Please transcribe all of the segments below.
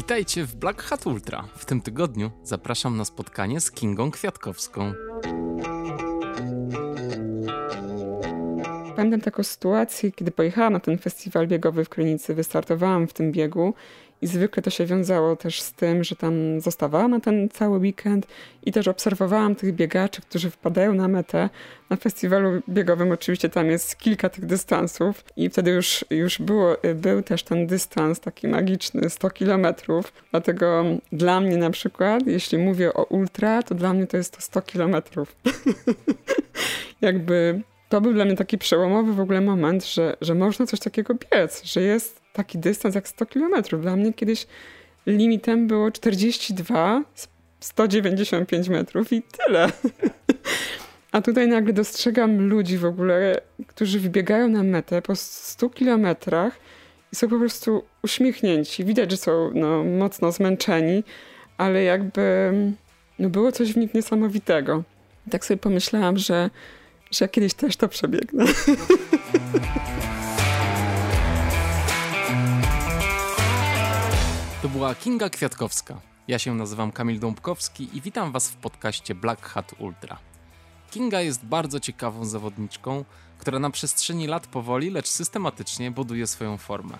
Witajcie w Black Hat Ultra. W tym tygodniu zapraszam na spotkanie z Kingą Kwiatkowską. Pamiętam taką sytuację, kiedy pojechałam na ten festiwal biegowy w Krynicy, wystartowałam w tym biegu i zwykle to się wiązało też z tym, że tam zostawałam na ten cały weekend i też obserwowałam tych biegaczy, którzy wpadają na metę. Na festiwalu biegowym oczywiście tam jest kilka tych dystansów i wtedy już, już było, był też ten dystans taki magiczny, 100 kilometrów. Dlatego dla mnie na przykład, jeśli mówię o ultra, to dla mnie to jest to 100 kilometrów. Jakby to był dla mnie taki przełomowy w ogóle moment, że, że można coś takiego biec, że jest taki dystans jak 100 km. Dla mnie kiedyś limitem było 42, 195 metrów i tyle. A tutaj nagle dostrzegam ludzi w ogóle, którzy wybiegają na metę po 100 kilometrach i są po prostu uśmiechnięci. Widać, że są no, mocno zmęczeni, ale jakby no, było coś w nich niesamowitego. Tak sobie pomyślałam, że że kiedyś też to przebiegnę. To była Kinga Kwiatkowska. Ja się nazywam Kamil Dąbkowski i witam Was w podcaście Black Hat Ultra. Kinga jest bardzo ciekawą zawodniczką, która na przestrzeni lat powoli, lecz systematycznie buduje swoją formę.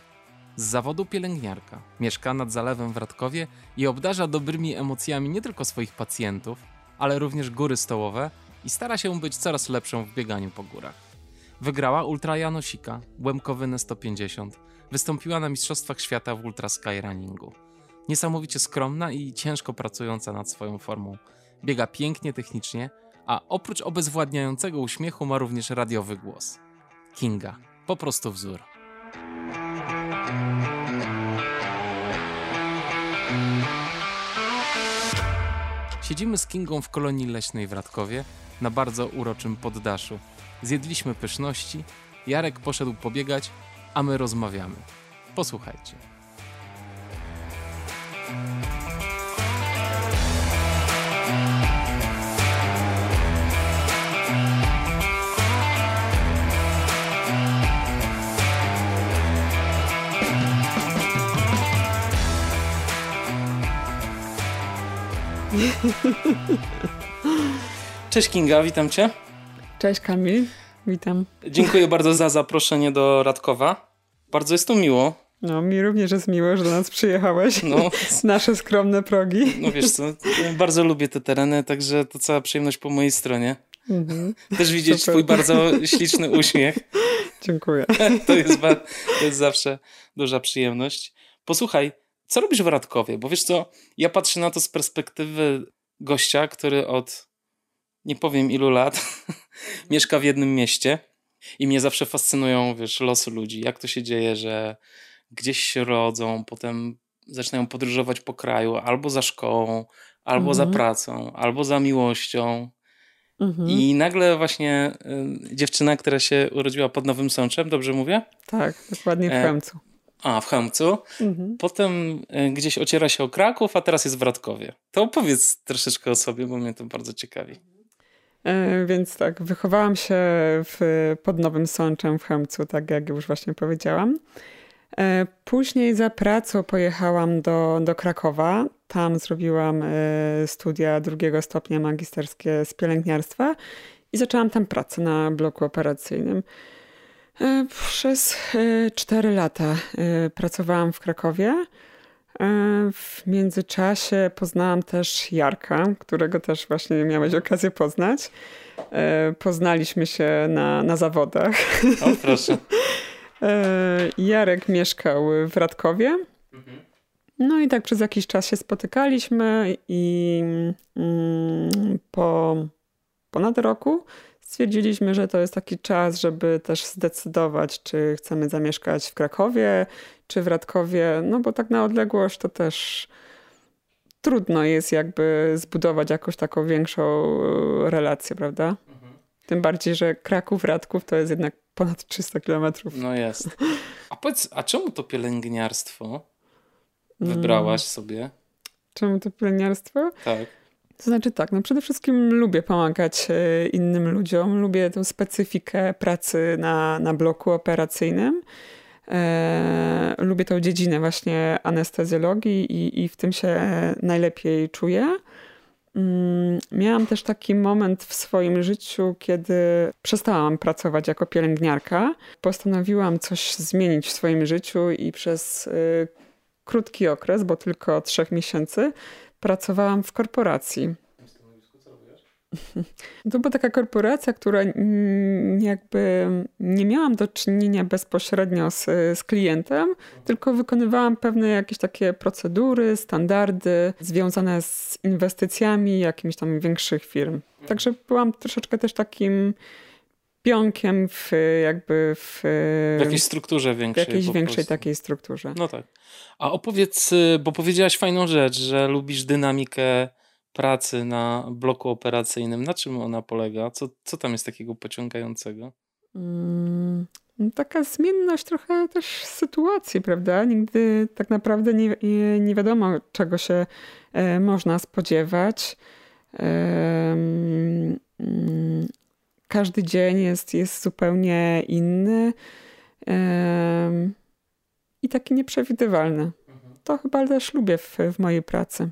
Z zawodu pielęgniarka, mieszka nad zalewem w Radkowie i obdarza dobrymi emocjami nie tylko swoich pacjentów, ale również góry stołowe i stara się być coraz lepszą w bieganiu po górach. Wygrała Ultra Janosika, Łemkowynę 150, wystąpiła na Mistrzostwach Świata w Ultra Skyrunningu. Niesamowicie skromna i ciężko pracująca nad swoją formą. Biega pięknie technicznie, a oprócz obezwładniającego uśmiechu ma również radiowy głos. Kinga, po prostu wzór. Siedzimy z Kingą w kolonii leśnej w Radkowie, na bardzo uroczym poddaszu. Zjedliśmy pyszności, Jarek poszedł pobiegać, a my rozmawiamy. Posłuchajcie. Cześć Kinga, witam cię. Cześć Kamil, witam. Dziękuję bardzo za zaproszenie do Radkowa. Bardzo jest to miło. No, mi również jest miło, że do nas przyjechałeś. No. Nasze skromne progi. No wiesz co, bardzo lubię te tereny, także to cała przyjemność po mojej stronie. Mhm. Też widzieć Super. twój bardzo śliczny uśmiech. Dziękuję. To jest, to jest zawsze duża przyjemność. Posłuchaj, co robisz w Radkowie? Bo wiesz co, ja patrzę na to z perspektywy gościa, który od nie powiem ilu lat, mieszka w jednym mieście i mnie zawsze fascynują, wiesz, losy ludzi. Jak to się dzieje, że gdzieś się rodzą, potem zaczynają podróżować po kraju albo za szkołą, albo mhm. za pracą, albo za miłością. Mhm. I nagle właśnie y, dziewczyna, która się urodziła pod Nowym Sączem, dobrze mówię? Tak, dokładnie w e, Chełmcu. A, w Chełmcu. Mhm. Potem y, gdzieś ociera się o Kraków, a teraz jest w Radkowie. To opowiedz troszeczkę o sobie, bo mnie to bardzo ciekawi. E, więc tak, wychowałam się w, pod Nowym Sączem w Chemcu, tak jak już właśnie powiedziałam. E, później za pracą pojechałam do, do Krakowa. Tam zrobiłam e, studia drugiego stopnia magisterskie z pielęgniarstwa i zaczęłam tam pracę na bloku operacyjnym. Przez cztery lata pracowałam w Krakowie. W międzyczasie poznałam też Jarka, którego też właśnie miałeś okazję poznać. E, poznaliśmy się na, na zawodach. O, proszę. E, Jarek mieszkał w Radkowie. Mhm. No i tak przez jakiś czas się spotykaliśmy i mm, po ponad roku stwierdziliśmy, że to jest taki czas, żeby też zdecydować, czy chcemy zamieszkać w Krakowie, czy w Radkowie, no bo tak na odległość to też trudno jest jakby zbudować jakąś taką większą e, relację, prawda? Mhm. Tym bardziej, że Kraków, Radków to jest jednak ponad 300 kilometrów. No jest. A powiedz, a czemu to pielęgniarstwo wybrałaś mm. sobie? Czemu to pielęgniarstwo? Tak. To znaczy tak, no przede wszystkim lubię pomagać e, innym ludziom, lubię tę specyfikę pracy na, na bloku operacyjnym. E, lubię tą dziedzinę właśnie anestezjologii i, i w tym się najlepiej czuję. Mm, miałam też taki moment w swoim życiu, kiedy przestałam pracować jako pielęgniarka. Postanowiłam coś zmienić w swoim życiu i przez y, krótki okres, bo tylko trzech miesięcy, pracowałam w korporacji. To była taka korporacja, która jakby nie miałam do czynienia bezpośrednio z, z klientem, tylko wykonywałam pewne jakieś takie procedury, standardy związane z inwestycjami jakimiś tam większych firm. Także byłam troszeczkę też takim pionkiem w jakby w, w jakiejś strukturze większej. W jakiejś większej takiej strukturze. No tak. A opowiedz, bo powiedziałaś fajną rzecz, że lubisz dynamikę pracy na bloku operacyjnym. Na czym ona polega? Co, co tam jest takiego pociągającego? Hmm, taka zmienność trochę też sytuacji, prawda? Nigdy tak naprawdę nie, nie wiadomo, czego się e, można spodziewać. E, każdy dzień jest, jest zupełnie inny i taki nieprzewidywalny. Mhm. To chyba też lubię w, w mojej pracy.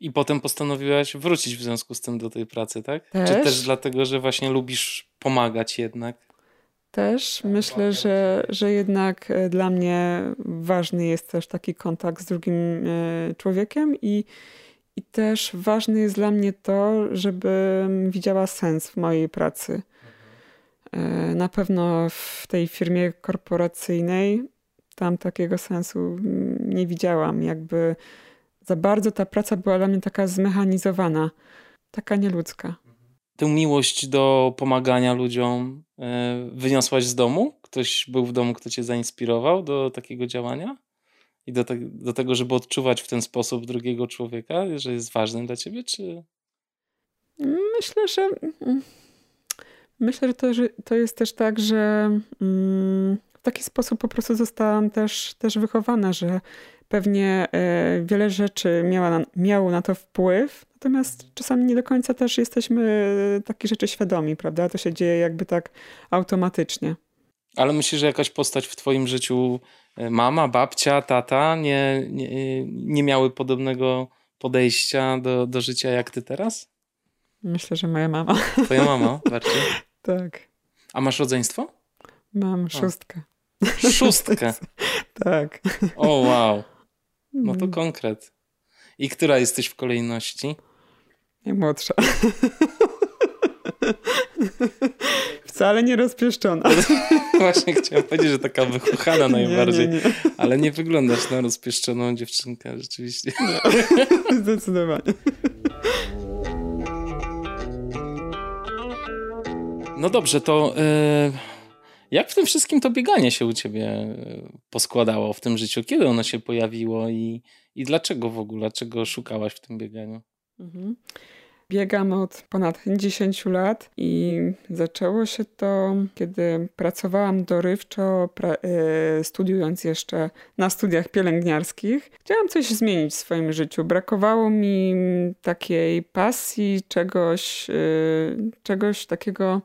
I potem postanowiłaś wrócić w związku z tym do tej pracy, tak? Też? Czy też dlatego, że właśnie lubisz pomagać jednak? Też myślę, że, że jednak e, dla mnie ważny jest też taki kontakt z drugim e, człowiekiem i, i też ważne jest dla mnie to, żebym widziała sens w mojej pracy. E, na pewno w tej firmie korporacyjnej tam takiego sensu nie widziałam. Jakby za bardzo ta praca była dla mnie taka zmechanizowana, taka nieludzka. Tę miłość do pomagania ludziom e, wyniosłaś z domu? Ktoś był w domu, kto cię zainspirował do takiego działania? I do, te, do tego, żeby odczuwać w ten sposób drugiego człowieka, że jest ważny dla ciebie, czy... Myślę, że... Myślę, że to, że to jest też tak, że mm, w taki sposób po prostu zostałam też, też wychowana, że pewnie e, wiele rzeczy miała na, miało na to wpływ, natomiast czasami nie do końca też jesteśmy takie rzeczy świadomi, prawda? To się dzieje jakby tak automatycznie. Ale myślisz, że jakaś postać w twoim życiu, e, mama, babcia, tata, nie, nie, nie miały podobnego podejścia do, do życia jak ty teraz? Myślę, że moja mama. Twoja mama bardziej? tak. A masz rodzeństwo? Mam szóstkę. Szóstkę? tak. O, wow. No to mm. konkret. I która jesteś w kolejności? Najmłodsza. Wcale nie rozpieszczona. Właśnie chciałem powiedzieć, że taka wychuchana najbardziej. Nie, nie, nie. Ale nie wyglądasz na rozpieszczoną dziewczynkę, rzeczywiście. No, zdecydowanie. No dobrze, to... Yy jak w tym wszystkim to bieganie się u ciebie e, poskładało w tym życiu? Kiedy ono się pojawiło i, i dlaczego w ogóle? Czego szukałaś w tym bieganiu? Mhm. Biegam od ponad 10 lat i zaczęło się to, kiedy pracowałam dorywczo, pra, e, studiując jeszcze na studiach pielęgniarskich. Chciałam coś zmienić w swoim życiu. Brakowało mi takiej pasji, czegoś, e, czegoś takiego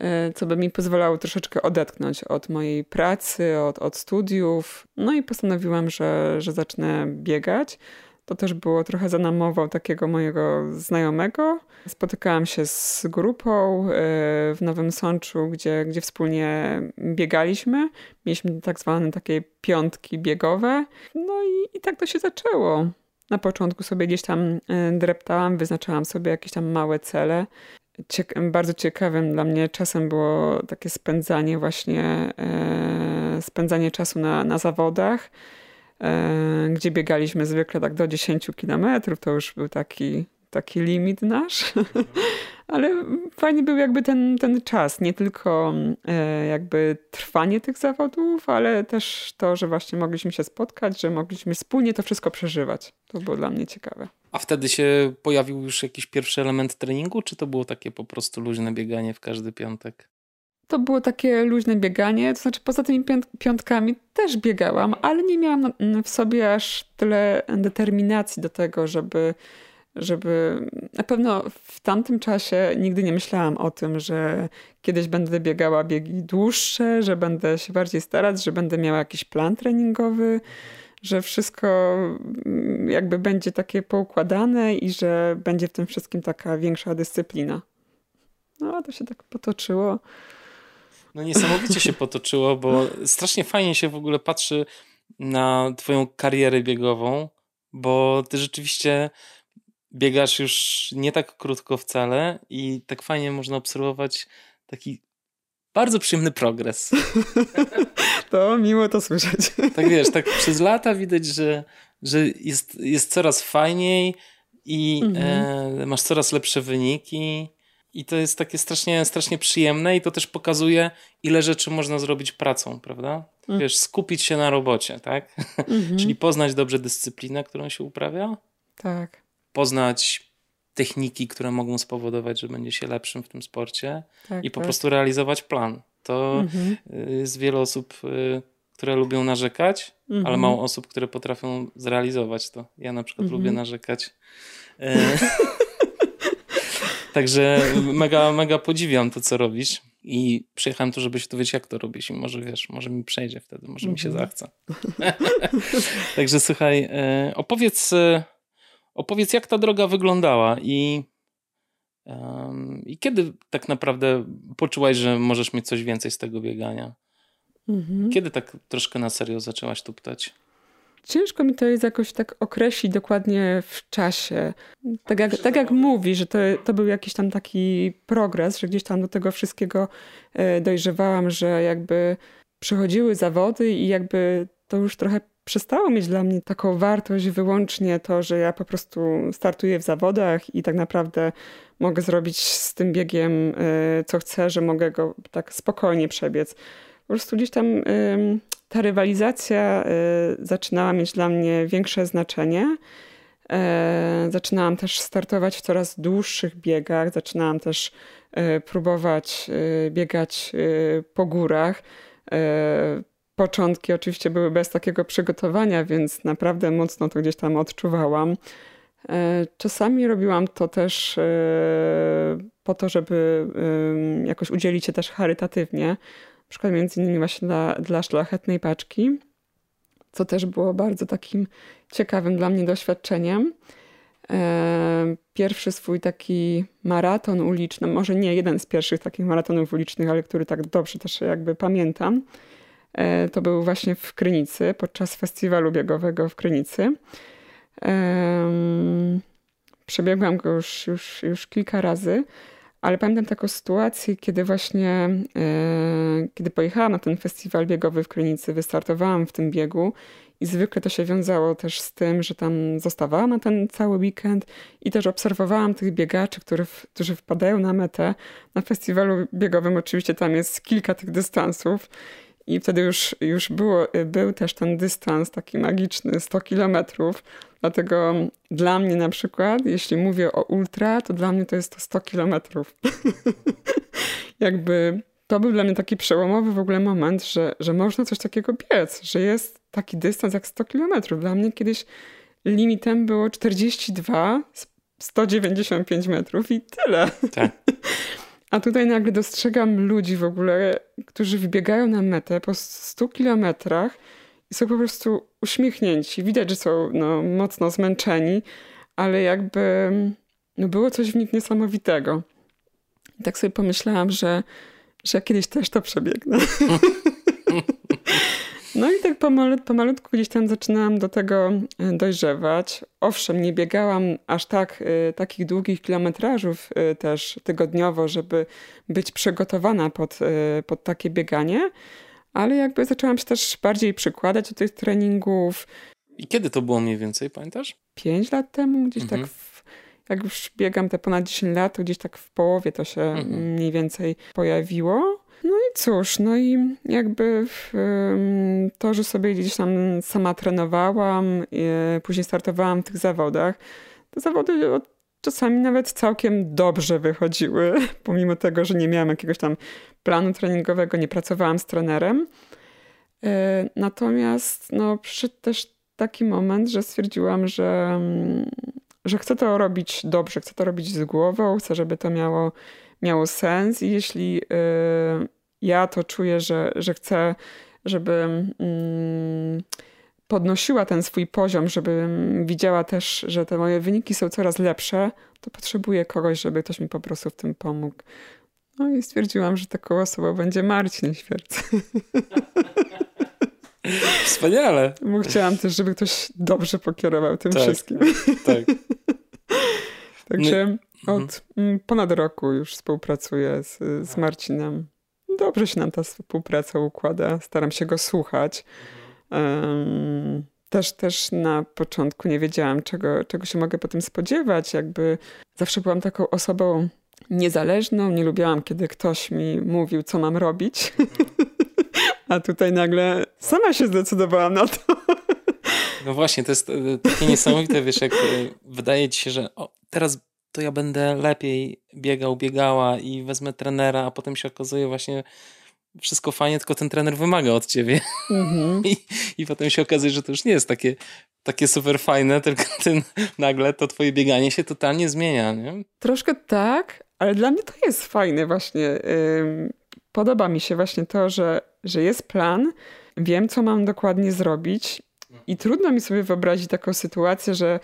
E, co by mi pozwalało troszeczkę odetchnąć od mojej pracy, od, od studiów. No i postanowiłam, że, że zacznę biegać. To też było trochę za namową takiego mojego znajomego. Spotykałam się z grupą e, w Nowym Sączu, gdzie, gdzie wspólnie biegaliśmy. Mieliśmy tak zwane takie piątki biegowe. No i, i tak to się zaczęło. Na początku sobie gdzieś tam e, dreptałam, wyznaczałam sobie jakieś tam małe cele bardzo ciekawym dla mnie czasem było takie spędzanie właśnie, e, spędzanie czasu na, na zawodach, gdzie biegaliśmy zwykle tak do 10 kilometrów, to już był taki, taki limit nasz. Ale fajnie był jakby ten, ten czas, nie tylko e, jakby trwanie tych zawodów, ale też to, że właśnie mogliśmy się spotkać, że mogliśmy wspólnie to wszystko przeżywać. To było dla mnie ciekawe. A wtedy się pojawił już jakiś pierwszy element treningu, czy to było takie po prostu luźne bieganie w każdy piątek? To było takie luźne bieganie, to znaczy poza tymi piątkami też biegałam, ale nie miałam w sobie aż tyle determinacji do tego, żeby żeby na pewno w tamtym czasie nigdy nie myślałam o tym, że kiedyś będę biegała biegi dłuższe, że będę się bardziej starać, że będę miała jakiś plan treningowy, że wszystko mm, jakby będzie takie poukładane i że będzie w tym wszystkim taka większa dyscyplina. No, to się tak potoczyło. No niesamowicie się potoczyło, bo strasznie fajnie się w ogóle patrzy na twoją karierę biegową, bo ty rzeczywiście biegasz już nie tak krótko wcale i tak fajnie można obserwować taki bardzo przyjemny progres. To miło to słyszeć. Tak wiesz, tak przez lata widać, że, że jest, jest coraz fajniej i mhm. e, masz coraz lepsze wyniki. I to jest takie strasznie, strasznie przyjemne i to też pokazuje, ile rzeczy można zrobić pracą, prawda? Mhm. Wiesz, skupić się na robocie, tak? Mhm. Czyli poznać dobrze dyscyplinę, którą się uprawia. Tak. Poznać techniki, które mogą spowodować, że będzie się lepszym w tym sporcie tak, i po tak. prostu realizować plan. To mhm. jest wiele osób, y, które lubią narzekać, mhm. ale mało osób, które potrafią zrealizować to. Ja na przykład mhm. lubię narzekać. Także mega, mega podziwiam to, co robisz. I przyjechałem tu, żeby się dowiedzieć, jak to robisz. I może wiesz, może mi przejdzie wtedy, może mi się mhm. zachce. Także słuchaj, e, opowiedz e, opowiedz, jak ta droga wyglądała i, um, i kiedy tak naprawdę poczułaś, że możesz mieć coś więcej z tego biegania? Mhm. Kiedy tak troszkę na serio zaczęłaś tuptać? Ciężko mi to jest jakoś tak określić dokładnie w czasie. Tak jak, tak jak mówi, że to, to był jakiś tam taki progres, że gdzieś tam do tego wszystkiego e, dojrzewałam, że jakby przychodziły zawody i jakby to już trochę przestało mieć dla mnie taką wartość wyłącznie to, że ja po prostu startuję w zawodach i tak naprawdę mogę zrobić z tym biegiem y, co chcę, że mogę go tak spokojnie przebiec. Po prostu gdzieś tam ta rywalizacja y, zaczynała mieć dla mnie większe znaczenie. Zaczynałam też startować w coraz dłuższych biegach, zaczynałam też próbować biegać po górach początki oczywiście były bez takiego przygotowania, więc naprawdę mocno to gdzieś tam odczuwałam. E, czasami robiłam to też e, po to, żeby jakoś udzielić się też charytatywnie. Na przykład między innymi właśnie dla, dla szlachetnej paczki, co też było bardzo takim ciekawym dla mnie doświadczeniem. E, pierwszy swój taki maraton uliczny, może nie jeden z pierwszych takich maratonów ulicznych, ale który tak dobrze też jakby pamiętam, E, to był właśnie w Krynicy, podczas festiwalu biegowego w Krynicy. Przebiegłam go już, już, już kilka razy, ale pamiętam taką sytuację, kiedy właśnie, e, kiedy pojechałam na ten festiwal biegowy w Krynicy, wystartowałam w tym biegu i zwykle to się wiązało też z tym, że tam zostawałam na ten cały weekend i też obserwowałam tych biegaczy, którzy, którzy wpadają na metę. Na festiwalu biegowym oczywiście tam jest kilka tych dystansów i wtedy już, już było, był też ten dystans taki magiczny, 100 kilometrów. Dlatego dla mnie na przykład, jeśli mówię o ultra, to dla mnie to jest to 100 kilometrów. Jakby to był dla mnie taki przełomowy w ogóle moment, że, że można coś takiego biec, że jest taki dystans jak 100 kilometrów. Dla mnie kiedyś limitem było 42, 195 metrów i tyle. Tak. A tutaj nagle dostrzegam ludzi w ogóle, którzy wybiegają na metę po 100 kilometrach i są po prostu uśmiechnięci. Widać, że są no, mocno zmęczeni, ale jakby no, było coś w nich niesamowitego. I tak sobie pomyślałam, że, że kiedyś też to przebiegnę. No i tak pomalutku, pomalutku gdzieś tam zaczynałam do tego e, dojrzewać. Owszem, nie biegałam aż tak y, takich długich kilometrażów y, też tygodniowo, żeby być przygotowana pod, pod takie bieganie, ale jakby zaczęłam się też bardziej przykładać do tych treningów. I kiedy to było mniej więcej, pamiętasz? Pięć lat temu, gdzieś tak mhm. tak w, jak już biegam te ponad 10 lat, to gdzieś tak w połowie to się mhm. mniej więcej pojawiło. No i cóż, no i jakby to, że sobie gdzieś tam sama trenowałam, później startowałam w tych zawodach, te zawody czasami nawet całkiem dobrze wychodziły, pomimo tego, że nie miałam jakiegoś tam planu treningowego, nie pracowałam z trenerem. E, natomiast no, przyszedł też taki moment, że stwierdziłam, że, że chcę to robić dobrze, chcę to robić z głową, chcę, żeby to miało, miało sens i jeśli y, ja to czuję, że, że chcę, żeby mm, podnosiła ten swój poziom, żeby widziała też, że te moje wyniki są coraz lepsze, to potrzebuję kogoś, żeby ktoś mi po prostu w tym pomógł. No i stwierdziłam, że taką osobą będzie Marcin Świerc. Wspaniale. Bo chciałam też, żeby ktoś dobrze pokierował tym tak, wszystkim. Tak. Także no, od mhm. ponad roku już współpracuję z, z Marcinem. Dobrze się nam ta współpraca układa. Staram się go słuchać. Też, też na początku nie wiedziałam, czego, czego się mogę potem spodziewać. Jakby zawsze byłam taką osobą niezależną. Nie lubiłam, kiedy ktoś mi mówił, co mam robić. A tutaj nagle sama się zdecydowałam na to. No właśnie, to jest e, takie niesamowite, wiesz, jak e, wydaje ci się, że o, teraz to ja będę lepiej biegał, biegała i wezmę trenera, a potem się okazuje właśnie wszystko fajnie, tylko ten trener wymaga od ciebie. Mm-hmm. I, I potem się okazuje, że to już nie jest takie, takie super fajne, tylko ten, nagle to twoje bieganie się totalnie zmienia. Nie? Troszkę tak, ale dla mnie to jest fajne właśnie. Podoba mi się właśnie to, że, że jest plan, wiem, co mam dokładnie zrobić i trudno mi sobie wyobrazić taką sytuację, że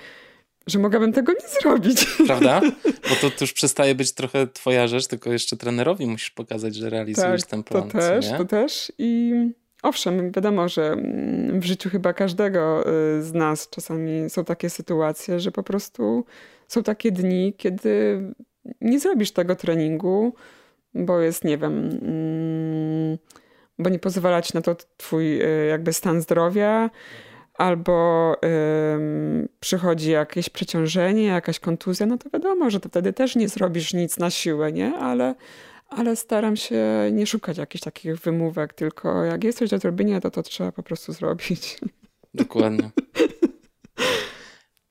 że mogłabym tego nie zrobić. Prawda? Bo to, to już przestaje być trochę twoja rzecz, tylko jeszcze trenerowi musisz pokazać, że realizujesz tak, ten plan. To też, to też i owszem, wiadomo, że w życiu chyba każdego y, z nas czasami są takie sytuacje, że po prostu są takie dni, kiedy nie zrobisz tego treningu, bo jest, nie wiem, mm, bo nie pozwala ci na to twój y, jakby stan zdrowia, albo ym, przychodzi jakieś przeciążenie, jakaś kontuzja, no to wiadomo, że to wtedy też nie zrobisz nic na siłę, nie? Ale, ale staram się nie szukać jakichś takich wymówek, tylko jak jest coś do zrobienia, to to trzeba po prostu zrobić. Dokładnie.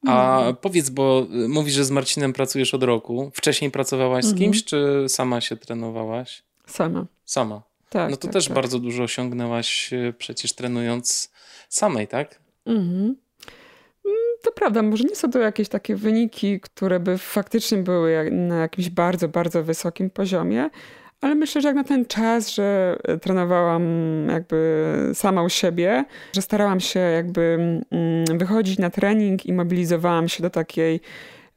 A no. powiedz, bo mówisz, że z Marcinem pracujesz od roku. Wcześniej pracowałaś z mhm. kimś, czy sama się trenowałaś? Sama. Sama. Tak. No to tak, też tak. bardzo dużo osiągnęłaś e, przecież trenując samej, tak? Mhm. Mm, to prawda, może nie są to jakieś takie wyniki, które by faktycznie były na jakimś bardzo, bardzo wysokim poziomie, ale myślę, że jak na ten czas, że e, trenowałam jakby sama u siebie, że starałam się jakby mm, wychodzić na trening i mobilizowałam się do takiej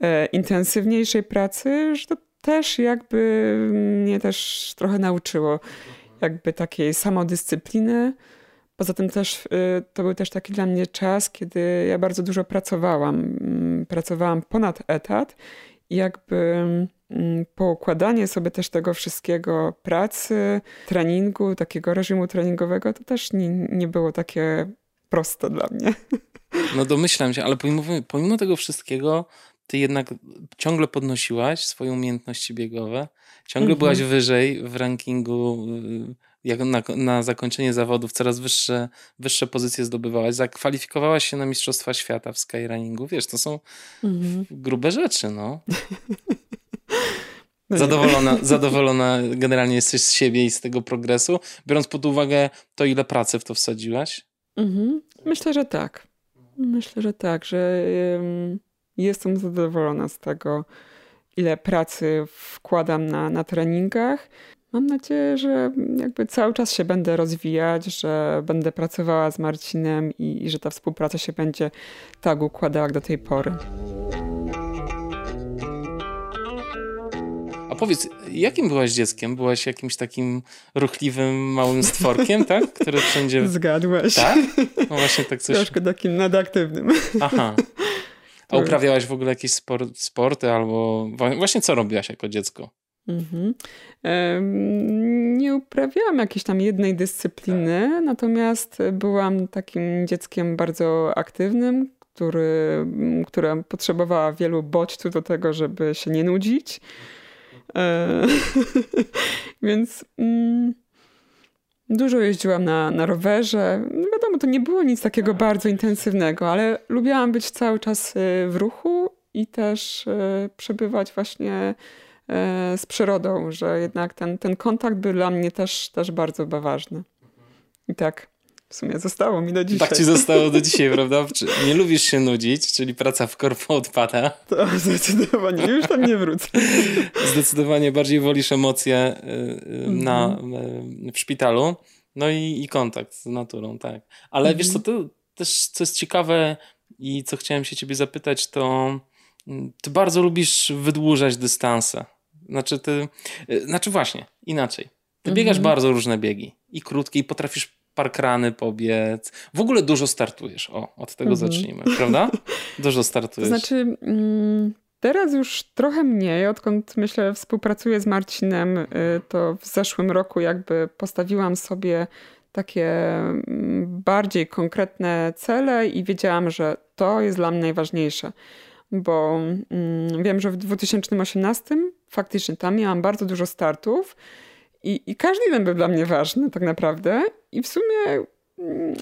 e, intensywniejszej pracy, że to też jakby mnie też trochę nauczyło jakby takiej samodyscypliny. Poza tym też y, to był też taki dla mnie czas, kiedy ja bardzo dużo pracowałam. Mm, pracowałam ponad etat i jakby mm, poukładanie sobie też tego wszystkiego pracy, treningu, takiego reżimu treningowego, to też nie, nie było takie proste dla mnie. No domyślam się, ale pomimo, pomimo tego wszystkiego, ty jednak ciągle podnosiłaś swoje umiejętności biegowe, ciągle mhm. byłaś wyżej w rankingu y, jak na, na zakończenie zawodów coraz wyższe, wyższe pozycje zdobywałaś, zakwalifikowałaś się na Mistrzostwa Świata w skyrunningu. Wiesz, to są mhm. grube rzeczy, no. no zadowolona, zadowolona generalnie jesteś z siebie i z tego progresu, biorąc pod uwagę to, ile pracy w to wsadziłaś? Mhm. Myślę, że tak. Myślę, że tak, że jestem zadowolona z tego, ile pracy wkładam na, na treningach. Mam nadzieję, że jakby cały czas się będę rozwijać, że będę pracowała z Marcinem i, i że ta współpraca się będzie tak układała jak do tej pory. A powiedz, jakim byłaś dzieckiem? Byłaś jakimś takim ruchliwym, małym stworkiem, tak? Który wszędzie... Zgadłaś. Tak? No właśnie tak coś... Troszkę takim nadaktywnym. Aha. A uprawiałaś w ogóle jakieś sport, sporty albo... Właśnie co robiłaś jako dziecko? Mhm. Nie uprawiałam jakiejś tam jednej dyscypliny, tak. natomiast byłam takim dzieckiem bardzo aktywnym, który, która potrzebowała wielu bodźców do tego, żeby się nie nudzić. E, więc mm, dużo jeździłam na, na rowerze. No wiadomo, to nie było nic takiego bardzo intensywnego, ale lubiłam być cały czas e, w ruchu i też e, przebywać właśnie z przyrodą, że jednak ten, ten kontakt był dla mnie też, też bardzo ważny. I tak w sumie zostało mi do dzisiaj. Tak ci zostało do dzisiaj, prawda? Nie lubisz się nudzić, czyli praca w korpo odpada. To zdecydowanie, już tam nie wrócę. Zdecydowanie bardziej wolisz emocje y, y, na, mhm. w szpitalu. No i, i kontakt z naturą, tak. Ale mhm. wiesz co, to też co jest ciekawe i co chciałem się ciebie zapytać, to mm, ty bardzo lubisz wydłużać dystanse. Znaczy ty, y, znaczy właśnie, inaczej. Ty mhm. biegasz bardzo różne biegi. I krótkie, i potrafisz parkrany pobiec. W ogóle dużo startujesz. O, od tego mhm. zacznijmy, prawda? Dużo startujesz. To znaczy, mm, teraz już trochę mniej, odkąd myślę, współpracuję z Marcinem, y, to w zeszłym roku jakby postawiłam sobie takie mm, bardziej konkretne cele i wiedziałam, że to jest dla mnie najważniejsze. Bo mm, wiem, że w 2018 faktycznie tam miałam bardzo dużo startów i, I każdy jeden był dla mnie ważny, tak naprawdę. I w sumie mm,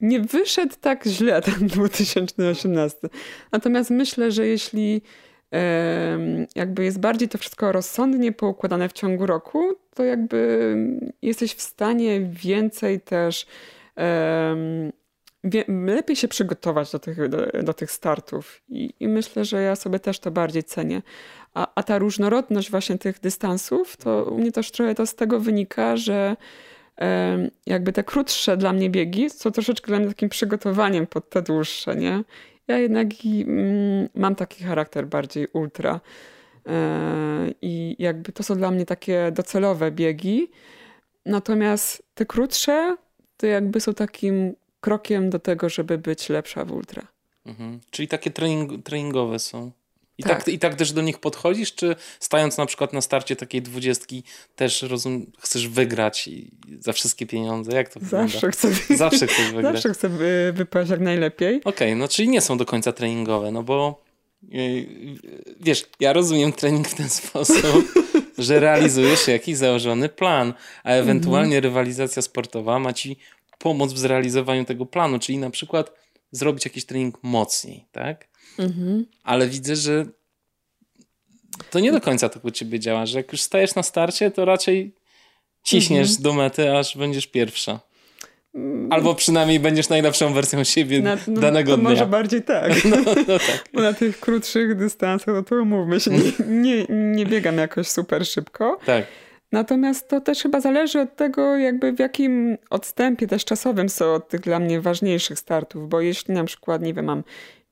nie wyszedł tak źle ten 2018. Natomiast myślę, że jeśli jakby jest bardziej to wszystko rozsądnie poukładane w ciągu roku, to jakby jesteś w stanie więcej też lepiej się przygotować do tych, do, do tych startów. I, I, myślę, że ja sobie też to bardziej cenię. A, a ta różnorodność właśnie tych dystansów, to u mnie też trochę to z tego wynika, że jakby te krótsze dla mnie biegi są troszeczkę dla mnie takim przygotowaniem pod te dłuższe, nie? Ja jednak mm, mam taki charakter bardziej ultra. E, I jakby to są dla mnie takie docelowe biegi. Natomiast te krótsze to jakby są takim krokiem do tego, żeby być lepsza w ultra. Mhm. Czyli takie trening, treningowe są. I tak. tak. I tak też do nich podchodzisz, czy stając na przykład na starcie takiej dwudziestki też rozum, chcesz wygrać i za wszystkie pieniądze? Jak to Zawsze chcę, Zawsze chcesz wygrać. Zawsze chcę wypaść jak najlepiej. Okej, okay, no czyli nie są do końca treningowe, no bo yy, wiesz, ja rozumiem trening w ten sposób, że realizujesz jakiś założony plan, a ewentualnie mhm. rywalizacja sportowa ma ci pomóc w zrealizowaniu tego planu, czyli na przykład zrobić jakiś trening mocniej, tak? Mhm. Ale widzę, że to nie do końca tak u ciebie działa, że jak już stajesz na starcie, to raczej ciśniesz mhm. do mety, aż będziesz pierwsza. Albo przynajmniej będziesz najlepszą wersją siebie na, no, danego to dnia. Może bardziej tak. No, no tak. Bo na tych krótszych dystansach, no to umówmy się, nie, nie, nie biegam jakoś super szybko. Tak. Natomiast to też chyba zależy od tego, jakby w jakim odstępie też czasowym są od tych dla mnie ważniejszych startów, bo jeśli na przykład, nie wiem, mam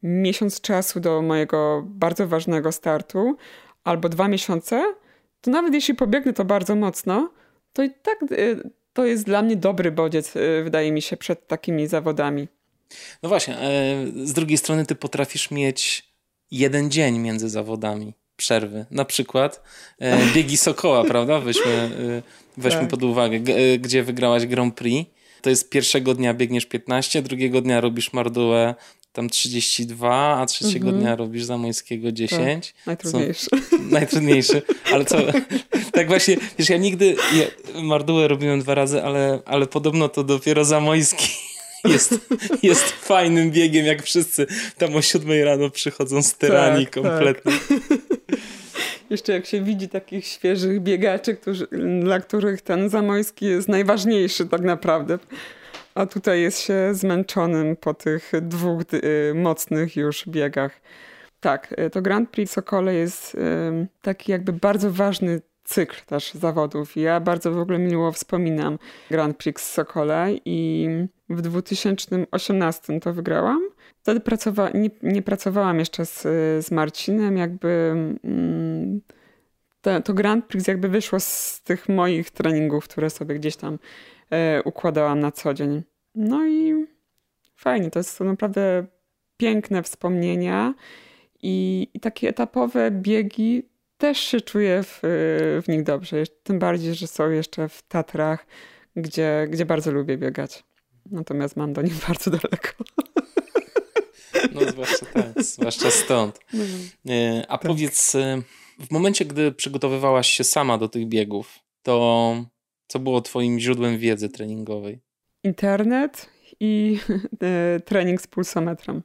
miesiąc czasu do mojego bardzo ważnego startu albo dwa miesiące, to nawet jeśli pobiegnę to bardzo mocno, to i tak y, to jest dla mnie dobry bodziec, y, wydaje mi się, przed takimi zawodami. No właśnie, e, z drugiej strony ty potrafisz mieć jeden dzień między zawodami przerwy. Na przykład e, biegi Sokoła, prawda? Weźmy, e, weźmy tak. pod uwagę, e, gdzie wygrałaś Grand Prix. To jest pierwszego dnia biegniesz 15, drugiego dnia robisz Mardułę tam 32, a trzeciego mhm. dnia robisz Zamojskiego 10. Tak, najtrudniejszy. Najtrudniejszy. Ale co, tak właśnie, wiesz, ja nigdy, ja Mardułę robiłem dwa razy, ale, ale podobno to dopiero Zamojski jest, jest fajnym biegiem, jak wszyscy tam o siódmej rano przychodzą z tyranii tak, kompletnie. Tak. Jeszcze jak się widzi takich świeżych biegaczy, którzy, dla których ten Zamojski jest najważniejszy tak naprawdę. A tutaj jest się zmęczonym po tych dwóch y, mocnych już biegach. Tak, y, to Grand Prix Sokole jest y, taki jakby bardzo ważny cykl też zawodów. Ja bardzo w ogóle miło wspominam Grand Prix Sokole i w 2018 to wygrałam. Wtedy pracowa nie, nie, pracowałam jeszcze z, z Marcinem, jakby mm, to, to, Grand Prix jakby wyszło z tych moich treningów, które sobie gdzieś tam e, układałam na co dzień. No i fajnie, to są naprawdę piękne wspomnienia i, i takie etapowe biegi też się czuję w, w nich dobrze. Tym bardziej, że są jeszcze w Tatrach, gdzie, gdzie bardzo lubię biegać. Natomiast mam do nich bardzo daleko. No zwłaszcza tak, zwłaszcza stąd. No, e, a tak. powiedz, e, w momencie, gdy przygotowywałaś się sama do tych biegów, to co było twoim źródłem wiedzy treningowej? Internet i e, trening z pulsometrem.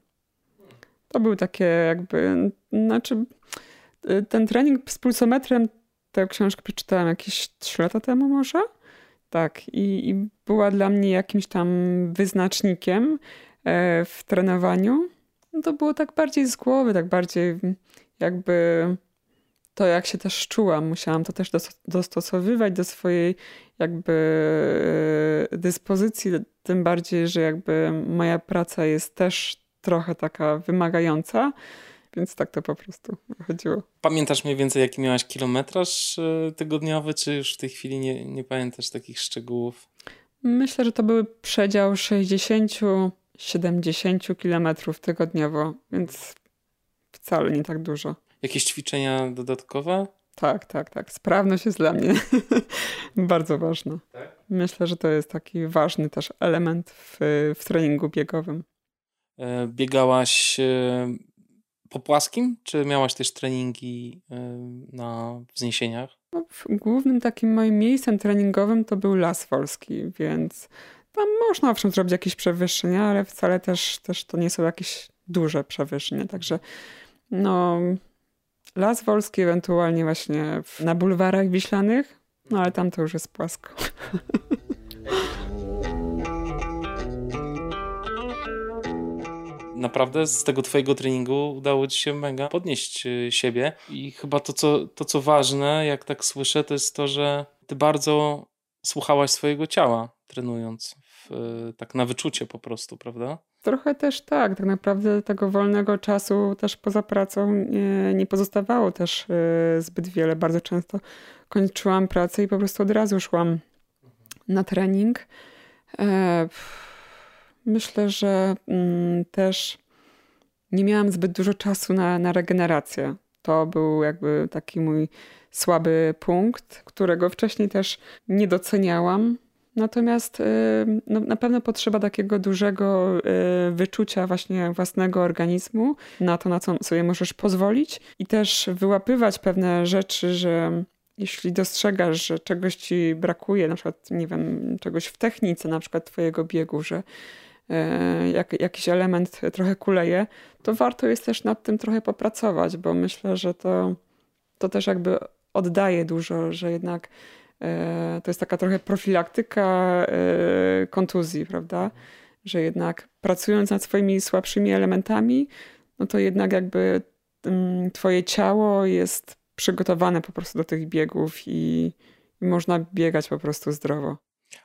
To był takie jakby, znaczy ten trening z pulsometrem, tę książkę przeczytałam jakieś 3 lata temu może. Tak, i, i była dla mnie jakimś tam wyznacznikiem w trenowaniu. No to było tak bardziej z głowy, tak bardziej jakby to, jak się też czułam. Musiałam to też dostosowywać do swojej jakby dyspozycji, tym bardziej, że jakby moja praca jest też trochę taka wymagająca. Więc tak to po prostu chodziło. Pamiętasz mniej więcej, jaki miałaś kilometraż e, tygodniowy, czy już w tej chwili nie, nie pamiętasz takich szczegółów? Myślę, że to były przedział 60-70 kilometrów tygodniowo, więc wcale nie tak dużo. Jakieś ćwiczenia dodatkowe? Tak, tak, tak. Sprawność jest dla mnie bardzo ważna. Tak? Myślę, że to jest taki ważny też element w, w treningu biegowym. E, biegałaś e, po płaskim, czy miałaś też treningi na wzniesieniach? No, głównym takim moim miejscem treningowym to był Las Wolski, więc tam można owszem zrobić jakieś przewyższenia, ale wcale też, też to nie są jakieś duże przewyższenia, także no Las Wolski ewentualnie właśnie na bulwarach wiślanych, no ale tam to już jest płasko. naprawdę z tego twojego treningu udało ci się mega podnieść y, siebie i chyba to co, to, co ważne, jak tak słyszę, to jest to, że ty bardzo słuchałaś swojego ciała trenując, w, tak na wyczucie po prostu, prawda? Trochę też tak, tak naprawdę tego wolnego czasu też poza pracą nie, nie pozostawało też y, zbyt wiele. Bardzo często kończyłam pracę i po prostu od razu szłam na trening. E, myślę, że mm, też nie miałam zbyt dużo czasu na, na regenerację. To był jakby taki mój słaby punkt, którego wcześniej też nie doceniałam. Natomiast y, no, na pewno potrzeba takiego dużego y, wyczucia właśnie własnego organizmu na to, na co sobie możesz pozwolić i też wyłapywać pewne rzeczy, że jeśli dostrzegasz, że czegoś ci brakuje, na przykład, nie wiem, czegoś w technice, na przykład twojego biegu, że E, jak, jakiś element trochę kuleje, to warto jest też nad tym trochę popracować, bo myślę, że to, to też jakby oddaje dużo, że jednak to jest taka trochę profilaktyka e, kontuzji, prawda? Że jednak pracując nad swoimi słabszymi elementami, no to jednak jakby mm, twoje ciało jest przygotowane po prostu do tych biegów i, i można biegać po prostu zdrowo.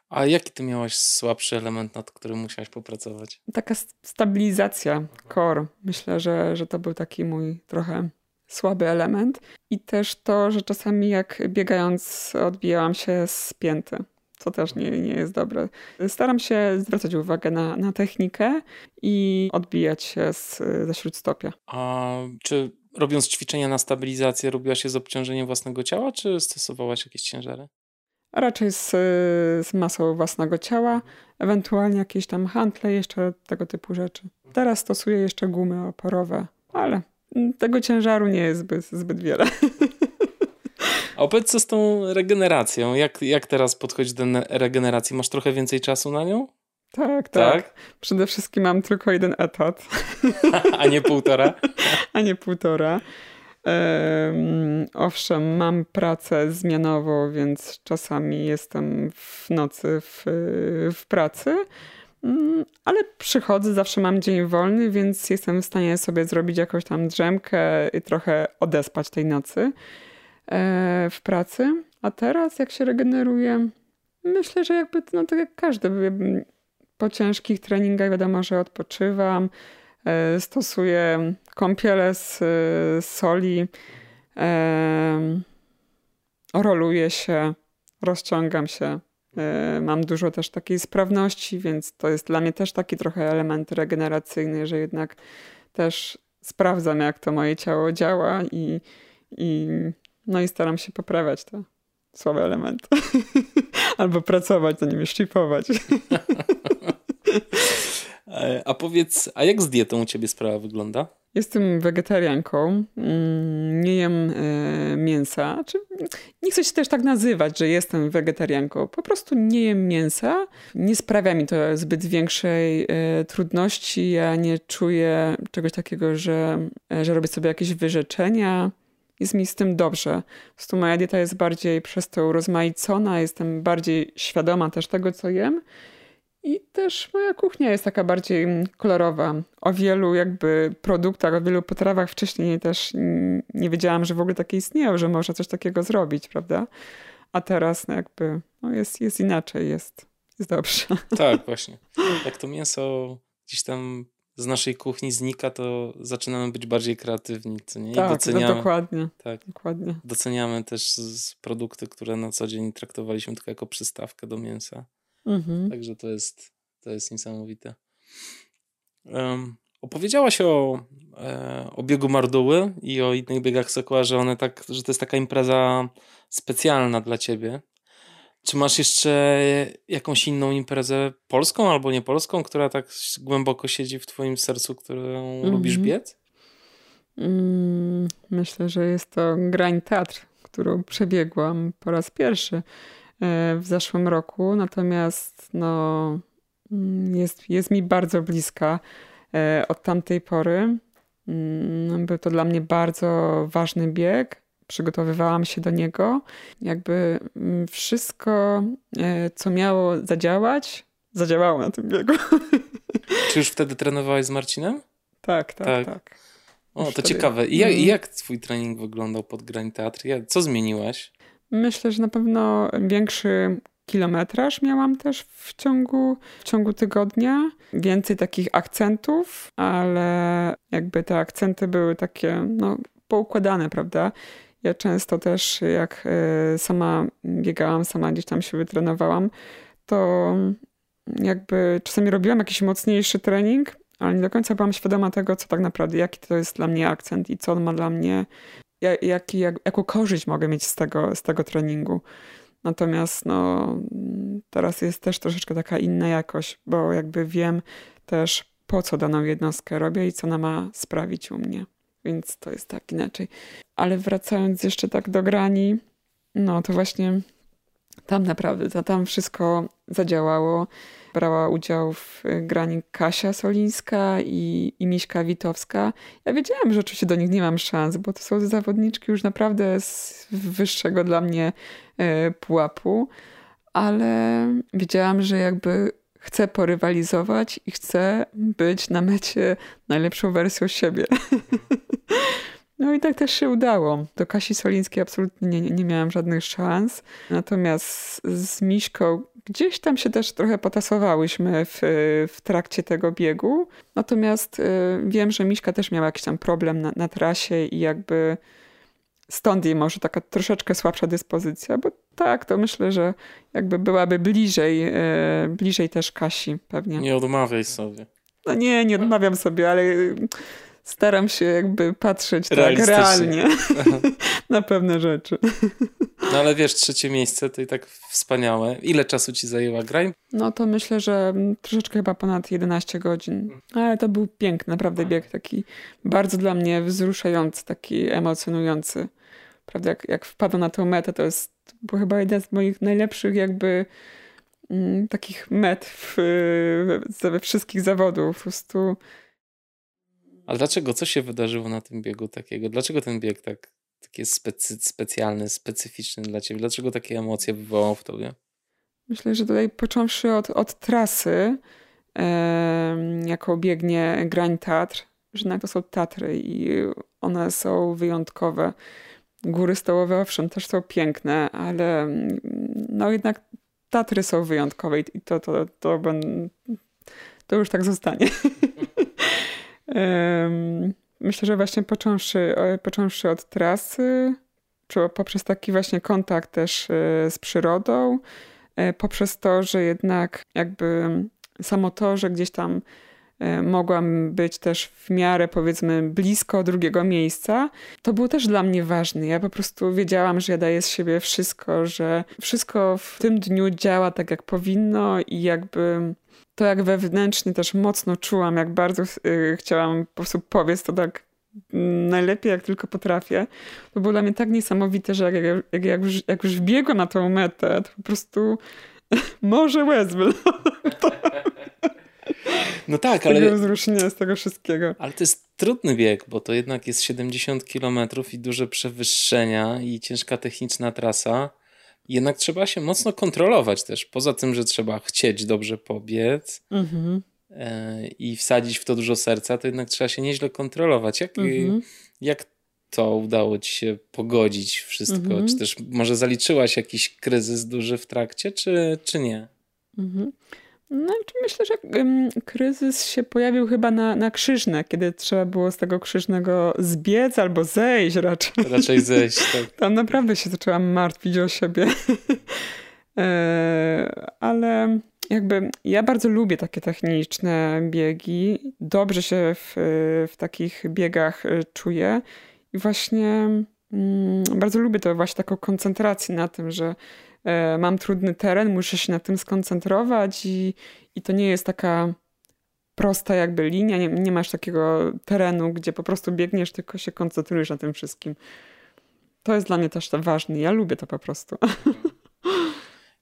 A jaki ty miałaś słabszy element, nad którym musiałaś popracować? Taka stabilizacja, core. Myślę, że, że to był taki mój trochę słaby element. I też to, że czasami jak biegając odbijałam się z pięty. Co też nie, nie jest dobre. Staram się zwracać uwagę na, na technikę i odbijać się z, ze śródstopia. A czy robiąc ćwiczenia na stabilizację, robiłaś je z obciążeniem własnego ciała, czy stosowałaś jakieś ciężary? raczej z, z masą własnego ciała, ewentualnie jakieś tam handle, jeszcze tego typu rzeczy. Teraz stosuję jeszcze gumy oporowe, ale tego ciężaru nie jest zbyt, zbyt wiele. A opowiedz co z tą regeneracją. Jak, jak teraz podchodzić do regeneracji? Masz trochę więcej czasu na nią? Tak, tak, tak. Przede wszystkim mam tylko jeden etat. A nie półtora? A nie półtora. Owszem, mam pracę zmianową, więc czasami jestem w nocy w, w pracy, ale przychodzę, zawsze mam dzień wolny, więc jestem w stanie sobie zrobić jakąś tam drzemkę i trochę odespać tej nocy e, w pracy. A teraz, jak się regeneruję, myślę, że jakby no, tak jak każdy, po ciężkich treningach wiadomo, że odpoczywam E, stosuję kąpiele z, soli, e, roluję się, rozciągam się. E, mam dużo też takiej sprawności, więc to jest dla mnie też taki trochę element regeneracyjny, że jednak też sprawdzam, jak to moje ciało działa i, i, no i staram się poprawiać te słabe elementy. Albo pracować, za nimi szlifować. E, a powiedz, a jak z dietą u ciebie sprawa wygląda? Jestem wegetarianką, mm, nie jem e, mięsa. nie chcę się też tak nazywać, że jestem wegetarianką. Po prostu nie jem mięsa. Nie sprawia mi to zbyt większej e, trudności. Ja nie czuję czegoś takiego, że, że robię sobie jakieś wyrzeczenia. jest mi z tym dobrze. Po prostu moja dieta jest bardziej przez to urozmaicona, jestem bardziej świadoma też tego, co jem. I też moja kuchnia jest taka bardziej kolorowa. O wielu jakby produktach, o wielu potrawach wcześniej też nie wiedziałam, że w ogóle takie istnieją, że można coś takiego zrobić, prawda? A teraz no jakby no jest, jest inaczej, jest, jest dobrze. Tak, właśnie. Jak to mięso gdzieś tam z naszej kuchni znika, to zaczynamy być bardziej kreatywni, co nie? I tak, doceniamy, no dokładnie. Tak, dokładnie. Doceniamy też produkty, które na co dzień traktowaliśmy tylko jako przystawkę do mięsa. Mhm. Także to jest, to jest niesamowite. Um, opowiedziałaś o, e, o biegu Marduły i o innych biegach Sokoła, że one tak, że to jest taka impreza specjalna dla ciebie. Czy masz jeszcze jakąś inną imprezę polską albo niepolską, która tak głęboko siedzi w twoim sercu, którą -hmm. lubisz biec? Mm, myślę, że jest to Grań Teatr, którą przebiegłam po raz pierwszy w zeszłym roku. Natomiast no, mm, jest, jest mi bardzo bliska e, od tamtej pory. Mm, był to dla mnie bardzo ważny bieg przygotowywałam się do niego. Jakby mm, wszystko, e, co miało zadziałać, zadziałało na tym biegu. Czy już wtedy trenowałeś z Marcinem? Tak, tak, tak. tak. O, to wtedy... ciekawe. I jak, jak twój trening wyglądał pod grań teatr? Co zmieniłaś? Myślę, że na pewno większy kilometraż miałam też w ciągu, w ciągu tygodnia. Więcej takich akcentów, ale jakby te akcenty były takie no, poukładane, prawda? Ja często też, jak e, sama biegałam, sama gdzieś tam się wytrenowałam, to jakby czasami robiłam jakiś mocniejszy trening, ale nie do końca byłam świadoma tego, co tak naprawdę, jaki to jest dla mnie akcent i co on ma dla mnie, jak, jak, jaką korzyść mogę mieć z tego, z tego treningu. Natomiast no, teraz jest też troszeczkę taka inna jakość, bo jakby wiem też, po co daną jednostkę robię i co ona ma sprawić u mnie więc to jest tak inaczej. Ale wracając jeszcze tak do grani, no to właśnie tam naprawdę, to tam wszystko zadziałało. Brała udział w grani Kasia Solińska i, i Miśka Witowska. Ja wiedziałam, że oczywiście do nich nie mam szans, bo to są zawodniczki już naprawdę z wyższego dla mnie e, pułapu, ale wiedziałam, że jakby chcę porywalizować i chcę być na mecie najlepszą wersją siebie. No i tak też się udało. Do Kasi Solińskiej absolutnie nie, nie miałam żadnych szans. Natomiast z Miśką gdzieś tam się też trochę potasowałyśmy w, w trakcie tego biegu. Natomiast y, wiem, że Miśka też miała jakiś tam problem na, na trasie i jakby stąd jej może taka troszeczkę słabsza dyspozycja, bo tak, to myślę, że jakby byłaby bliżej, e, bliżej też Kasi pewnie. Nie odmawiaj sobie. No nie, nie odmawiam sobie, ale staram się jakby patrzeć tak realnie na pewne rzeczy. No ale wiesz, trzecie miejsce to i tak wspaniałe. Ile czasu ci zajęła graj? No to myślę, że troszeczkę chyba ponad 11 godzin. Ale to był piękny, naprawdę bieg taki bardzo dla mnie wzruszający, taki emocjonujący. Prawda, jak, jak na tę metę, to jest był chyba jeden z moich najlepszych jakby mm, takich met w, we wszystkich zawodów. Po prostu ale dlaczego? Co się wydarzyło na tym biegu takiego? Dlaczego ten bieg tak, tak jest specy, specjalny, specyficzny dla ciebie? Dlaczego takie emocje wywołał w tobie? Myślę, że tutaj począwszy od, od trasy, e, jaką biegnie Grań Tatr, że to są Tatry i one są wyjątkowe. Góry stołowe, owszem, też są piękne, ale mm, no jednak Tatry są wyjątkowe i to, to, to, to, to już tak zostanie. Myślę, że właśnie począwszy, począwszy od trasy, poprzez taki właśnie kontakt też e, z przyrodą, e, poprzez to, że jednak jakby samo to, że gdzieś tam e, mogłam być też w miarę powiedzmy blisko drugiego miejsca, to było też dla mnie ważne. Ja po prostu wiedziałam, że ja daję z siebie wszystko, że wszystko w tym dniu działa tak jak powinno i jakby to jak wewnętrznie też mocno czułam, jak bardzo yy, chciałam po prostu powiedzieć to tak najlepiej jak tylko potrafię. To było dla mnie tak niesamowite, że jak, jak, jak, już, jak już wbiegłam na tą metę, to po prostu może łez No tak, z tego ale... wzruszenia, z tego wszystkiego. Ale to jest trudny bieg, bo to jednak jest 70 km i duże przewyższenia i ciężka techniczna trasa. Jednak trzeba się mocno kontrolować też. Poza tym, że trzeba chcieć dobrze pobiec mhm. e, i wsadzić w to dużo serca, to jednak trzeba się nieźle kontrolować. Jak, mhm. jak to udało ci się pogodzić wszystko? Mhm. Czy też może zaliczyłaś jakiś kryzys duży w trakcie, czy, czy nie? Mhm. No, myślę, że kryzys się pojawił chyba na, na krzyżne, kiedy trzeba było z tego krzyżnego zbiec albo zejść raczej. Raczej zejść, tak. Tam naprawdę się zaczęłam martwić o siebie. E, ale jakby ja bardzo lubię takie techniczne biegi. Dobrze się w, w takich biegach e, czuję i właśnie mm, bardzo lubię to właśnie taką koncentrację na tym, że mam trudny teren, muszę się na tym skoncentrować i, i to nie jest taka prosta jakby linia, nie, nie masz takiego terenu, gdzie po prostu biegniesz, tylko się koncentrujesz na tym wszystkim. To jest dla mnie też ważne. Ja lubię to po prostu.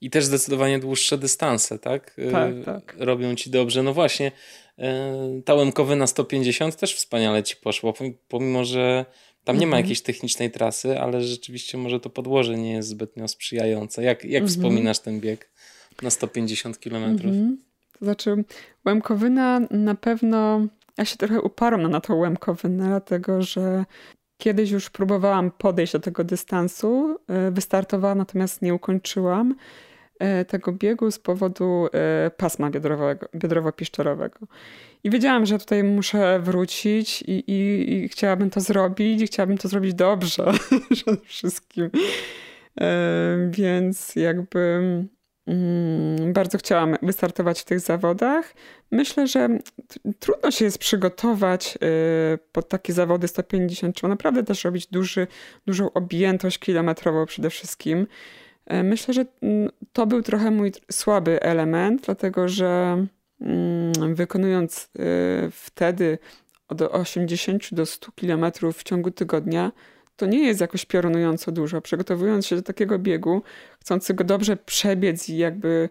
I też zdecydowanie dłuższe dystanse, tak? Tak, tak. Robią ci dobrze. No właśnie, e, ta łemkowy na 150 też wspaniale ci poszło, pomimo, że tam nie ma mhm. jakiejś technicznej trasy, ale rzeczywiście może to podłoże nie jest zbytnio sprzyjające. Jak, jak mhm. wspominasz ten bieg na 150 km? Mhm. To znaczy, Łemkowyna na pewno. Ja się trochę uparłam na tą Łemkowynę, dlatego że kiedyś już próbowałam podejść do tego dystansu. E, wystartowałam, natomiast nie ukończyłam tego biegu z powodu e, pasma biodrowo-piszczerowego. I wiedziałam, że tutaj muszę wrócić i, i, i chciałabym to zrobić i chciałabym to zrobić dobrze przede wszystkim. E, więc jakby mm, bardzo chciałam wystartować w tych zawodach. Myślę, że trudno się jest przygotować pod takie zawody 150. Trzeba naprawdę też robić duży, dużą objętość kilometrową przede wszystkim. E, myślę, że mm, to był trochę mój słaby element, dlatego że Mm, wykonując y, wtedy od 80 do 100 km w ciągu tygodnia, to nie jest jakoś piorunująco dużo. Przygotowując się do takiego biegu, chcący go dobrze przebiec i jakby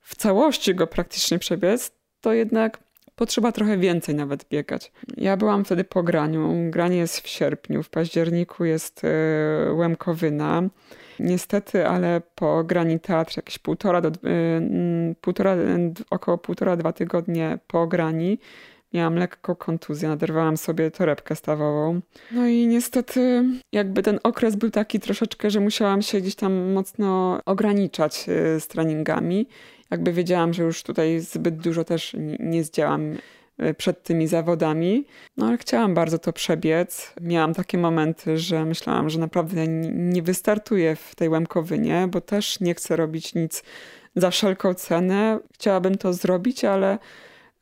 w całości go praktycznie przebiec, to jednak potrzeba trochę więcej nawet biegać. Ja byłam wtedy po graniu. Granie jest w sierpniu, w październiku jest y, Łemkowyna. Niestety, ale po grani teatr jakieś półtora do, y, półtora, około półtora, dwa tygodnie po grani miałam lekko kontuzję, naderwałam sobie torebkę stawową. No i niestety jakby ten okres był taki troszeczkę, że musiałam się gdzieś tam mocno ograniczać y, z treningami. Jakby wiedziałam, że już tutaj zbyt dużo też nie zdziałam Y, przed tymi zawodami. No ale chciałam bardzo to przebiec. Miałam takie momenty, że myślałam, że naprawdę nie wystartuję w tej Łemkowynie, bo też nie chcę robić nic za wszelką cenę. Chciałabym to zrobić, ale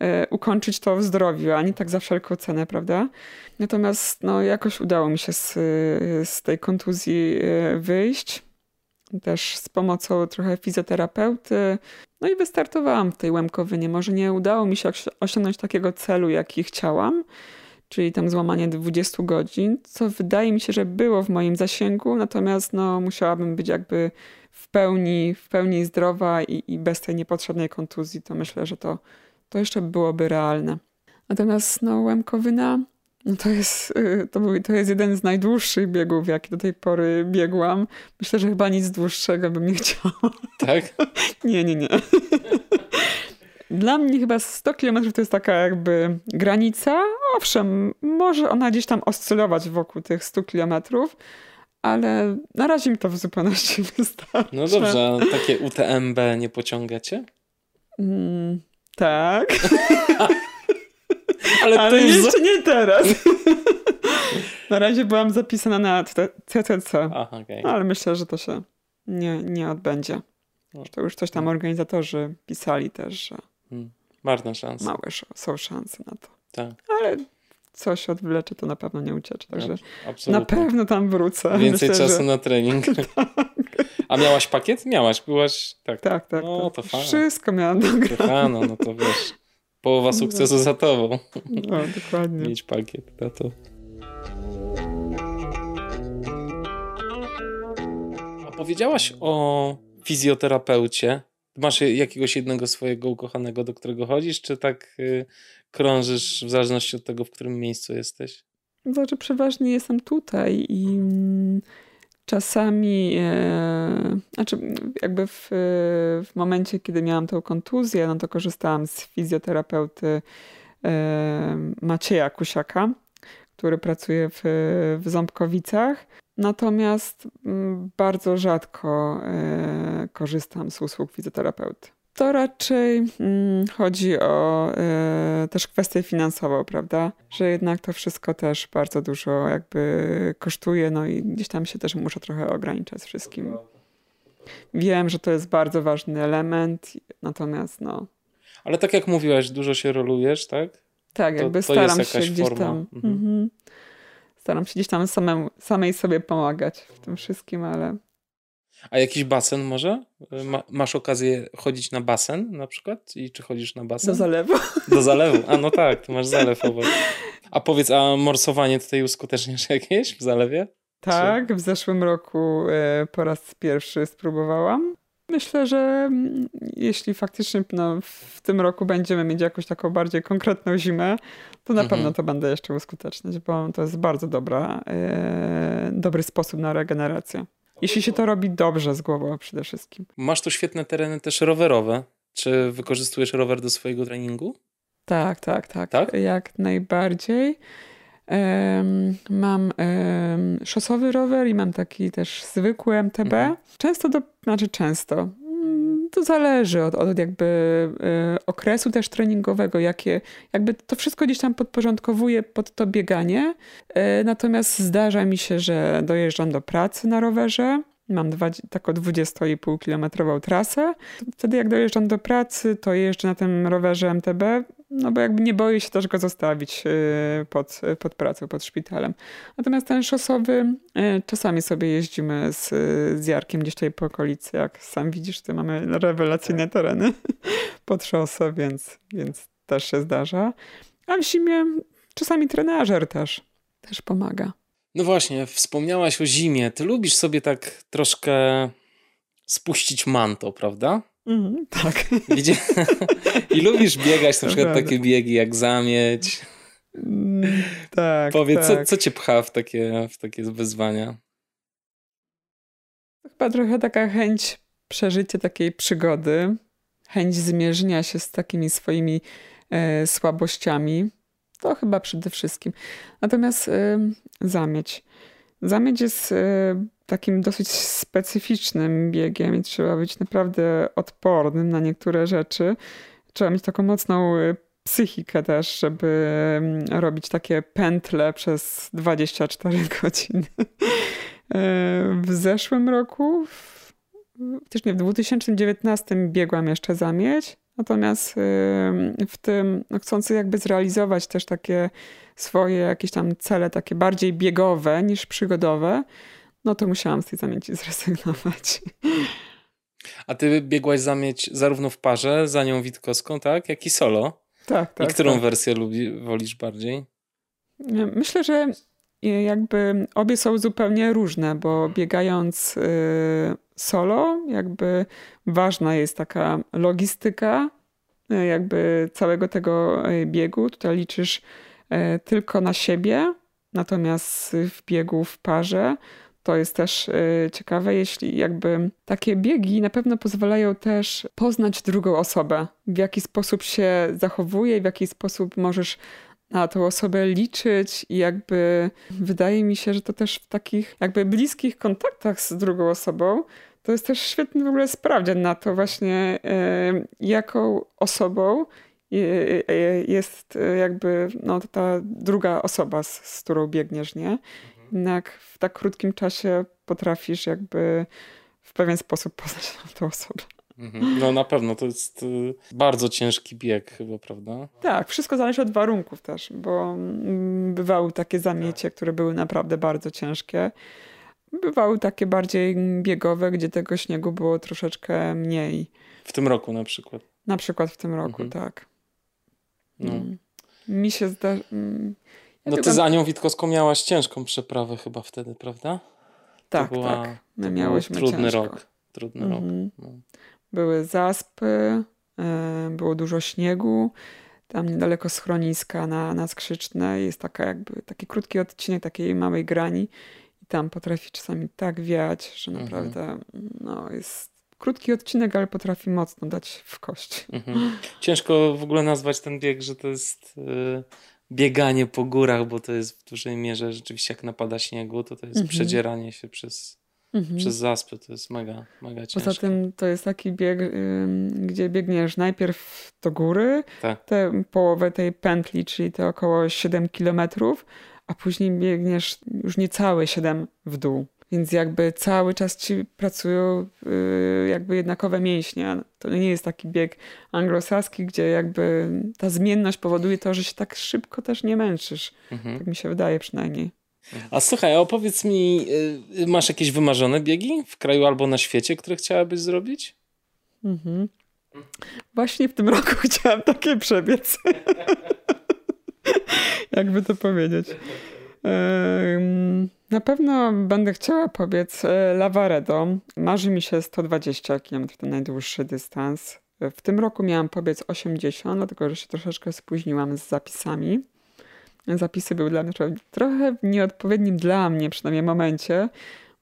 y, ukończyć to w zdrowiu, a nie tak za wszelką cenę, prawda? Natomiast no, jakoś udało mi się z, z tej kontuzji y, wyjść. Też z pomocą trochę fizjoterapeuty, no i wystartowałam w tej Łemkowynie. Może nie udało mi się osiągnąć takiego celu, jaki chciałam, czyli tam złamanie 20 godzin, co wydaje mi się, że było w moim zasięgu, natomiast no, musiałabym być jakby w pełni, w pełni zdrowa i, i bez tej niepotrzebnej kontuzji, to myślę, że to, to jeszcze byłoby realne. Natomiast no, Łemkowyna to jest, y, to, był, to jest jeden z najdłuższych biegów, jaki do tej pory biegłam. Myślę, że chyba nic dłuższego bym nie chciała. Tak? nie, nie, nie. Dla mnie chyba 100 km to jest taka jakby granica. Owszem, może ona gdzieś tam oscylować wokół tych 100 km, ale na razie mi to w zupełności wystarczy. No dobrze, a takie UTMB nie pociągacie? Mm, tak. Ale, Ale jeszcze za... nie teraz. na razie byłam zapisana na CCC. Aha, okay. Ale myślę, że to się nie, nie odbędzie. No. To już coś tam no. organizatorzy pisali też, że hmm. Marne szanse. Małe są szanse na to. Tak. Ale coś odwleczy, to na pewno nie uciecze. Także Absolutnie. na pewno tam wrócę. Więcej Myślę, czasu że... na trening. tak. A miałaś pakiet? Miałaś, byłaś... Tak, tak. tak no, tak. to fajnie. Wszystko miałam do no, no to wiesz... Połowa no sukcesu za tobą. No, dokładnie. Mieć pakiet na to. A powiedziałaś o fizjoterapeucie. Masz jakiegoś jednego swojego ukochanego, do którego chodzisz, czy tak y, krążysz w zależności od tego, w którym miejscu jesteś? Znaczy, przeważnie jestem tutaj i mm, czasami, e, znaczy, jakby w, w momencie, kiedy miałam tę kontuzję, no to korzystałam z fizjoterapeuty e, Macieja Kusiaka, który pracuje w, w Ząbkowicach. Natomiast mm, bardzo rzadko e, korzystam z usług fizjoterapeuty. To raczej mm, chodzi o e, też kwestię finansową, prawda? Że jednak to wszystko też bardzo dużo jakby kosztuje, no i gdzieś tam się też muszę trochę ograniczać wszystkim. Wiem, że to jest bardzo ważny element, natomiast no. Ale tak jak mówiłaś, dużo się rolujesz, tak? Tak, jakby to, to staram się gdzieś forma. tam. Mhm. Mhm staram się gdzieś tam samemu, samej sobie pomagać w tym wszystkim, ale. A jakiś basen może? Ma, masz okazję chodzić na basen na przykład? I czy chodzisz na basen? Do zalewu. Do zalewu. A no tak, to masz zalew obok. A powiedz, a morsowanie tutaj uskuteczniasz jakieś w zalewie? Tak, czy? w zeszłym roku e, po raz pierwszy spróbowałam. Myślę, że mm, jeśli faktycznie no, w tym roku będziemy mieć jakąś taką bardziej konkretną zimę, to na mhm. pewno to będę jeszcze uskuteczniać, bo to jest bardzo dobra, e, dobry sposób na regenerację. Jeśli się to robi dobrze z głową przede wszystkim. Masz tu świetne tereny też rowerowe. Czy wykorzystujesz rower do swojego treningu? Tak, tak, tak. tak? Jak najbardziej. Um, mam um, szosowy rower i mam taki też zwykły MTB. Mhm. Często, do, znaczy często, to zależy od, od jakby y, okresu też treningowego, jakie, jakby to wszystko gdzieś tam podporządkowuje pod to bieganie. Y, natomiast zdarza mi się, że dojeżdżam do pracy na rowerze. Mam dwa, taką 20,5 kilometrową trasę. Wtedy jak dojeżdżam do pracy, to jeżdżę na tym rowerze MTB no bo jakby nie boję się też go zostawić y, pod, pod pracą, pod szpitalem. Natomiast ten szosowy, y, czasami sobie jeździmy z, z Jarkiem gdzieś tutaj po okolicy, jak sam widzisz, tu mamy rewelacyjne tak. tereny pod szosę, więc, więc też się zdarza. A w zimie czasami trenażer też, też pomaga. No właśnie, wspomniałaś o zimie. Ty lubisz sobie tak troszkę spuścić manto, prawda? Mm, tak. I lubisz biegać na przykład takie biegi jak zamieć. Mm, tak. Powiedz, tak. Co, co cię pcha w takie, w takie wyzwania? Chyba trochę taka chęć przeżycia takiej przygody, chęć zmierzenia się z takimi swoimi e, słabościami. To chyba przede wszystkim. Natomiast e, zamieć. Zamieć jest e, takim dosyć specyficznym biegiem i trzeba być naprawdę odpornym na niektóre rzeczy. Trzeba mieć taką mocną y, psychikę też, żeby mm, robić takie pętle przez 24 godziny. E, w zeszłym roku, też nie, w 2019 biegłam jeszcze zamieć, natomiast w tym, no, chcąc jakby zrealizować też takie swoje jakieś tam cele, takie bardziej biegowe niż przygodowe, no to musiałam z tej zamieci zrezygnować. A ty biegłaś zamieć zarówno w parze, za nią Witkowską, tak? Jak i solo. Tak, tak. I którą tak. wersję lubi, wolisz bardziej? Myślę, że jakby obie są zupełnie różne, bo biegając y, solo, jakby ważna jest taka logistyka, y, jakby całego tego y, biegu. Tutaj liczysz tylko na siebie, natomiast w biegu w parze to jest też ciekawe, jeśli jakby takie biegi na pewno pozwalają też poznać drugą osobę, w jaki sposób się zachowuje, w jaki sposób możesz na tą osobę liczyć i jakby wydaje mi się, że to też w takich jakby bliskich kontaktach z drugą osobą to jest też świetny w ogóle sprawdzian na to właśnie, y, jaką osobą y, jest jakby no, ta druga osoba, z, z którą biegniesz, nie? jednak w tak krótkim czasie potrafisz jakby w pewien sposób poznać tę osobę. Mhm. No na pewno, to jest y, bardzo ciężki bieg chyba, prawda? Tak, wszystko zależy od warunków też, bo mm, bywały takie zamiecie, które były naprawdę bardzo ciężkie. Bywały takie bardziej biegowe, gdzie tego śniegu było troszeczkę mniej. W tym roku na przykład? Na przykład w tym roku, mhm. tak. No. Mm. Mi się zda... Mm, no ty z Anią Witkowską miałaś ciężką przeprawę chyba wtedy, prawda? Tak, była, tak. My miałyśmy trudny ciężko. rok. Trudny -hmm. rok. No. Były zaspy, było dużo śniegu. Tam niedaleko schroniska na, na Skrzycznej jest taka jakby taki krótki odcinek takiej małej grani i tam potrafi czasami tak wiać, że mhm. naprawdę no, jest krótki odcinek, ale potrafi mocno dać w kość. Mhm. Ciężko w ogóle nazwać ten bieg, że to jest yy, bieganie po górach, bo to jest w dużej mierze rzeczywiście jak napada śniegu, to to jest mhm. przedzieranie się przez, mhm. przez zaspy. To jest mega, mega ciężko. Poza tym to jest taki bieg, gdzie biegniesz najpierw do góry, tak. tę połowę tej pętli, czyli te około 7 kilometrów, a później biegniesz już niecałe 7 w dół. Więc jakby cały czas ci pracują yy, jakby jednakowe mięśnie. To nie jest taki bieg anglosaski, gdzie jakby ta zmienność powoduje to, że się tak szybko też nie męczysz. Mhm. Tak mi się wydaje przynajmniej. A słuchaj, opowiedz mi, yy, masz jakieś wymarzone biegi w kraju albo na świecie, które chciałabyś zrobić? Mhm. Właśnie w tym roku chciałam takie przebiec. Jakby to powiedzieć. Na pewno będę chciała pobiec e, Lavaredo. Marzy mi się 120 km, to najdłuższy dystans. W tym roku miałam pobiec 80, dlatego że się troszeczkę spóźniłam z zapisami. Zapisy były dla mnie trochę w nieodpowiednim dla mnie przynajmniej momencie,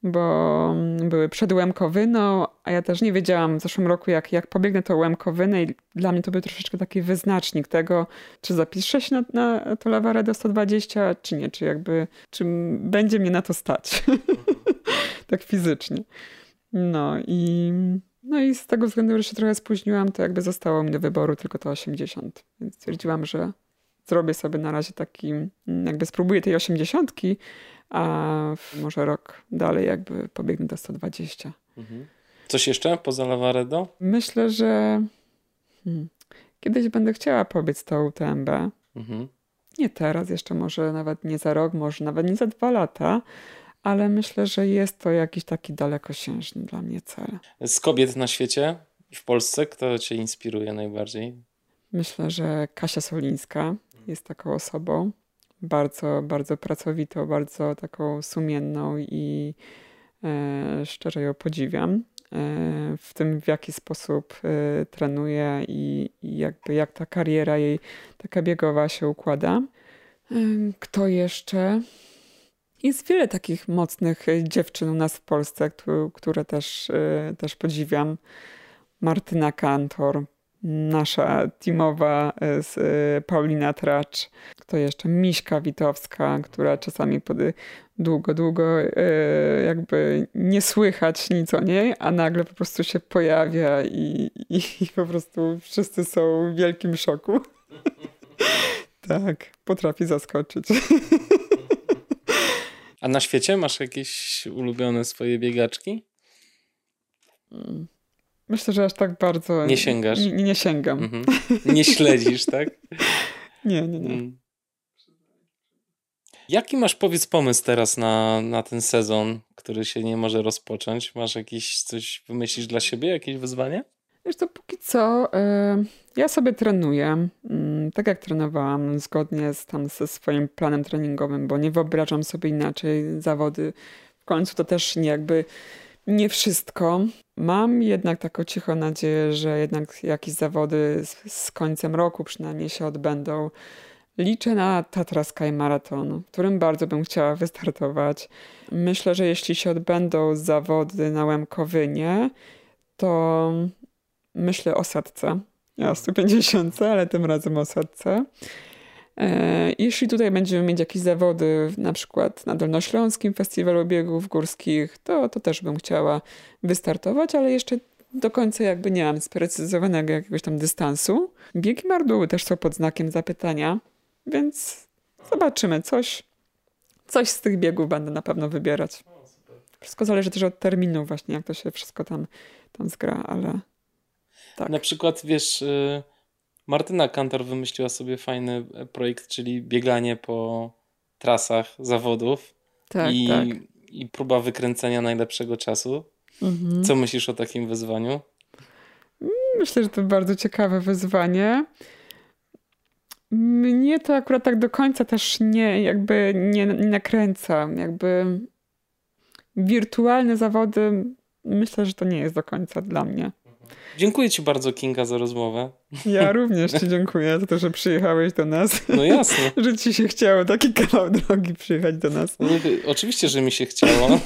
bo mm, były przed Łemkowyną, a ja też nie wiedziałam w zeszłym roku, jak, jak pobiegnę to Łemkowynę i dla mnie to był troszeczkę taki wyznacznik tego, czy zapiszę się na, na to Lavaredo 120, czy nie, czy jakby, czy będzie mnie na to stać. tak fizycznie. No i, no i z tego względu, że się trochę spóźniłam, to jakby zostało mi do wyboru tylko to 80. Więc stwierdziłam, że zrobię sobie na razie taki, jakby spróbuję tej 80, a może rok dalej jakby pobiegnę do 120. Mhm. Coś jeszcze poza Lavaredo? Myślę, że hmm, kiedyś będę chciała pobiec to UTMB. Mhm. Nie teraz, jeszcze może nawet nie za rok, może nawet nie za dwa lata, ale myślę, że jest to jakiś taki dalekosiężny dla mnie cel. Z kobiet na świecie i w Polsce, kto cię inspiruje najbardziej? Myślę, że Kasia Solińska jest taką osobą bardzo, bardzo pracowitą, bardzo taką sumienną i e, szczerze ją podziwiam. E, w tym, w jaki sposób e, trenuje i, i jakby jak ta kariera jej taka biegowa się układa. E, kto jeszcze? Jest wiele takich mocnych dziewczyn u nas w Polsce, które też, e, też podziwiam. Martyna Kantor, nasza teamowa e, z e, Paulina Tracz, kto jeszcze? Miśka Witowska, która czasami pod, długo, długo e, jakby nie słychać nic o niej, a nagle po prostu się pojawia i, i, i po prostu wszyscy są w wielkim szoku. tak, potrafi zaskoczyć. A na świecie masz jakieś ulubione swoje biegaczki? Myślę, że aż tak bardzo. Nie sięgasz? Nie, nie sięgam. Mhm. Nie śledzisz, tak? nie, nie, nie. Mm. Jaki masz, powiedz, pomysł teraz na, na ten sezon, który się nie może rozpocząć? Masz jakiś coś, wymyślisz dla siebie, jakieś wyzwanie? Wiesz, to póki co y, ja sobie trenuję, y, tak jak trenowałam, zgodnie z, tam ze swoim planem treningowym, bo nie wyobrażam sobie inaczej zawody. W końcu to też nie jakby nie wszystko. Mam jednak taką cichą nadzieję, że jednak jakieś zawody z, z końcem roku przynajmniej się odbędą. Liczę na Tatra Sky Marathon, w którym bardzo bym chciała wystartować. Myślę, że jeśli się odbędą zawody na Łemkowynie, to myślę o setce. Ja o 150, ale tym razem o setce. E, jeśli tutaj będziemy mieć jakieś zawody, na przykład na Dolnośląskim Festiwalu Biegów Górskich, to, to też bym chciała wystartować, ale jeszcze do końca jakby nie mam sprecyzowanego jakiegoś tam dystansu. Biegi Marduły też są pod znakiem zapytania, więc zobaczymy. Coś, coś z tych biegów będę na pewno wybierać. Wszystko zależy też od terminu właśnie, jak to się wszystko tam, tam zgra, ale tak. Na przykład, wiesz... Y, Martyna Kantor wymyśliła sobie fajny e, projekt, czyli bieganie po trasach zawodów tak, i, tak. i próba wykręcenia najlepszego czasu. Mhm. Co myślisz o takim wyzwaniu? Myślę, że to bardzo ciekawe wyzwanie. Mnie to akurat tak do końca też nie, jakby nie, nie nakręca. Jakby wirtualne zawody myślę, że to nie jest do końca dla mnie. Dziękuję Ci bardzo, Kinga, za rozmowę. Ja również Ci dziękuję za to, że przyjechałeś do nas. No jasne. że Ci się chciało taki kawał drogi przyjechać do nas. No, oczywiście, że mi się chciało.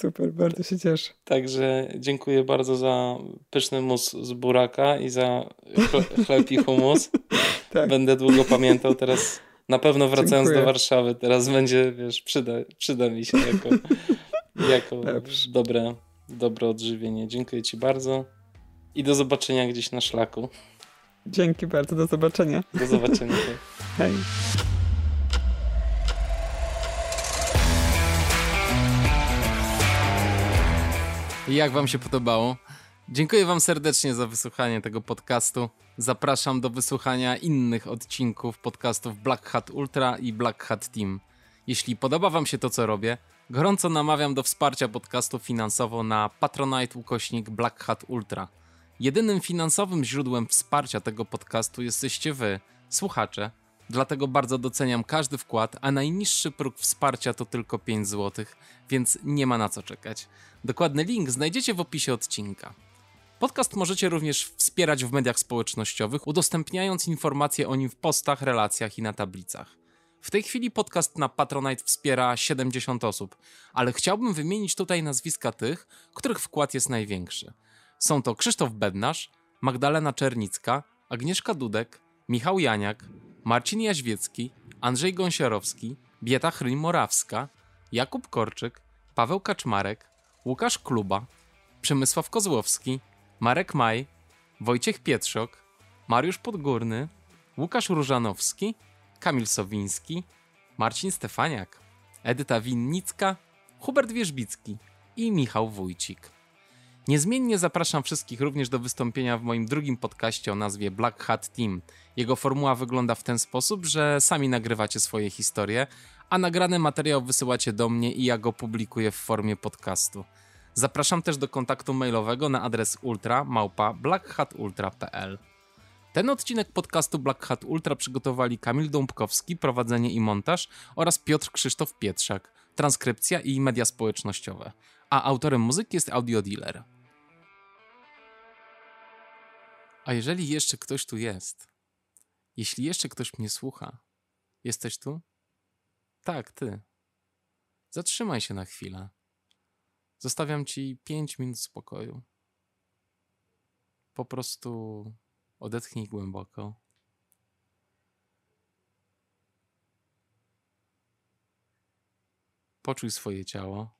Super, bardzo się cieszę. Także dziękuję bardzo za pyszny mus z buraka i za chleb i humus. tak. Będę długo pamiętał teraz. Na pewno wracając dziękuję. do Warszawy, teraz będzie, wiesz, przyda, przyda mi się jako, jako dobre, dobre odżywienie. Dziękuję Ci bardzo i do zobaczenia gdzieś na szlaku. Dzięki bardzo, do zobaczenia. Do zobaczenia. Hej. Jak Wam się podobało? Dziękuję Wam serdecznie za wysłuchanie tego podcastu. Zapraszam do wysłuchania innych odcinków podcastów Black Hat Ultra i Black Hat Team. Jeśli podoba Wam się to, co robię, gorąco namawiam do wsparcia podcastu finansowo na Patronite ukośnik Black Hat Ultra. Jedynym finansowym źródłem wsparcia tego podcastu jesteście Wy, słuchacze. Dlatego bardzo doceniam każdy wkład, a najniższy próg wsparcia to tylko 5 zł, więc nie ma na co czekać. Dokładny link znajdziecie w opisie odcinka. Podcast możecie również wspierać w mediach społecznościowych, udostępniając informacje o nim w postach, relacjach i na tablicach. W tej chwili podcast na Patronite wspiera 70 osób, ale chciałbym wymienić tutaj nazwiska tych, których wkład jest największy. Są to Krzysztof Bednarz, Magdalena Czernicka, Agnieszka Dudek, Michał Janiak, Marcin Jaźwiecki, Andrzej Gąsiorowski, Bieta Chryń-Morawska, Jakub Korczyk, Paweł Kaczmarek, Łukasz Kluba, Przemysław Kozłowski, Marek Maj, Wojciech Pietrzok, Mariusz Podgórny, Łukasz Różanowski, Kamil Sowiński, Marcin Stefaniak, Edyta Winnicka, Hubert Wierzbicki i Michał Wójcik. Niezmiennie zapraszam wszystkich również do wystąpienia w moim drugim podcaście o nazwie Black Hat Team. Jego formuła wygląda w ten sposób, że sami nagrywacie swoje historie, a nagrany materiał wysyłacie do mnie i ja go publikuję w formie podcastu. Zapraszam też do kontaktu mailowego na adres ultra małpa blackhatultra.pl. Ten odcinek podcastu Black Hat Ultra przygotowali Kamil Dąbkowski, prowadzenie i montaż oraz Piotr Krzysztof Pietrzak, transkrypcja i media społecznościowe. A autorem muzyki jest Audio Dealer. A jeżeli jeszcze ktoś tu jest, jeśli jeszcze ktoś mnie słucha, jesteś tu? Tak, ty. Zatrzymaj się na chwilę. Zostawiam ci 5 minut spokoju. Po prostu odetchnij głęboko. Poczuj swoje ciało.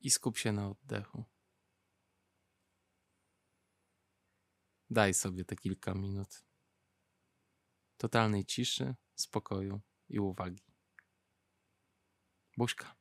I skup się na oddechu. Daj sobie te kilka minut totalnej ciszy, spokoju i uwagi. Buźka.